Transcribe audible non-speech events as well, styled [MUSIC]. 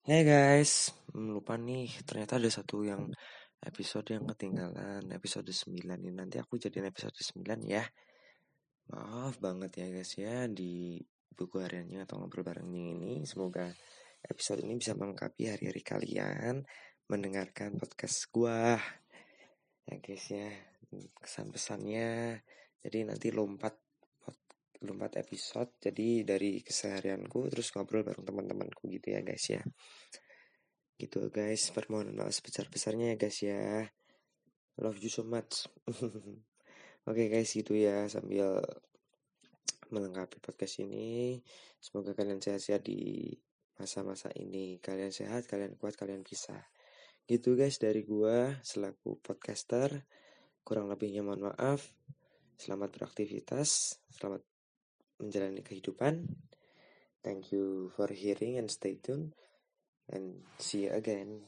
Hey guys, hmm, lupa nih, ternyata ada satu yang episode yang ketinggalan, episode 9 ini nanti aku jadiin episode 9 ya. Maaf banget ya guys ya di buku hariannya atau ngobrol barengnya ini. Semoga episode ini bisa melengkapi hari-hari kalian mendengarkan podcast gua. Ya guys ya, kesan pesannya. Jadi nanti lompat lompat episode jadi dari keseharianku terus ngobrol bareng teman-temanku gitu ya guys ya. Gitu guys. Permohonan maaf sebesar-besarnya ya guys ya. Love you so much. [LAUGHS] Oke okay, guys gitu ya sambil melengkapi podcast ini. Semoga kalian sehat-sehat di masa-masa ini. Kalian sehat kalian kuat kalian bisa gitu guys dari gua selaku podcaster. Kurang lebihnya mohon maaf. Selamat beraktivitas. Selamat menjalani kehidupan. Thank you for hearing and stay tuned and see you again.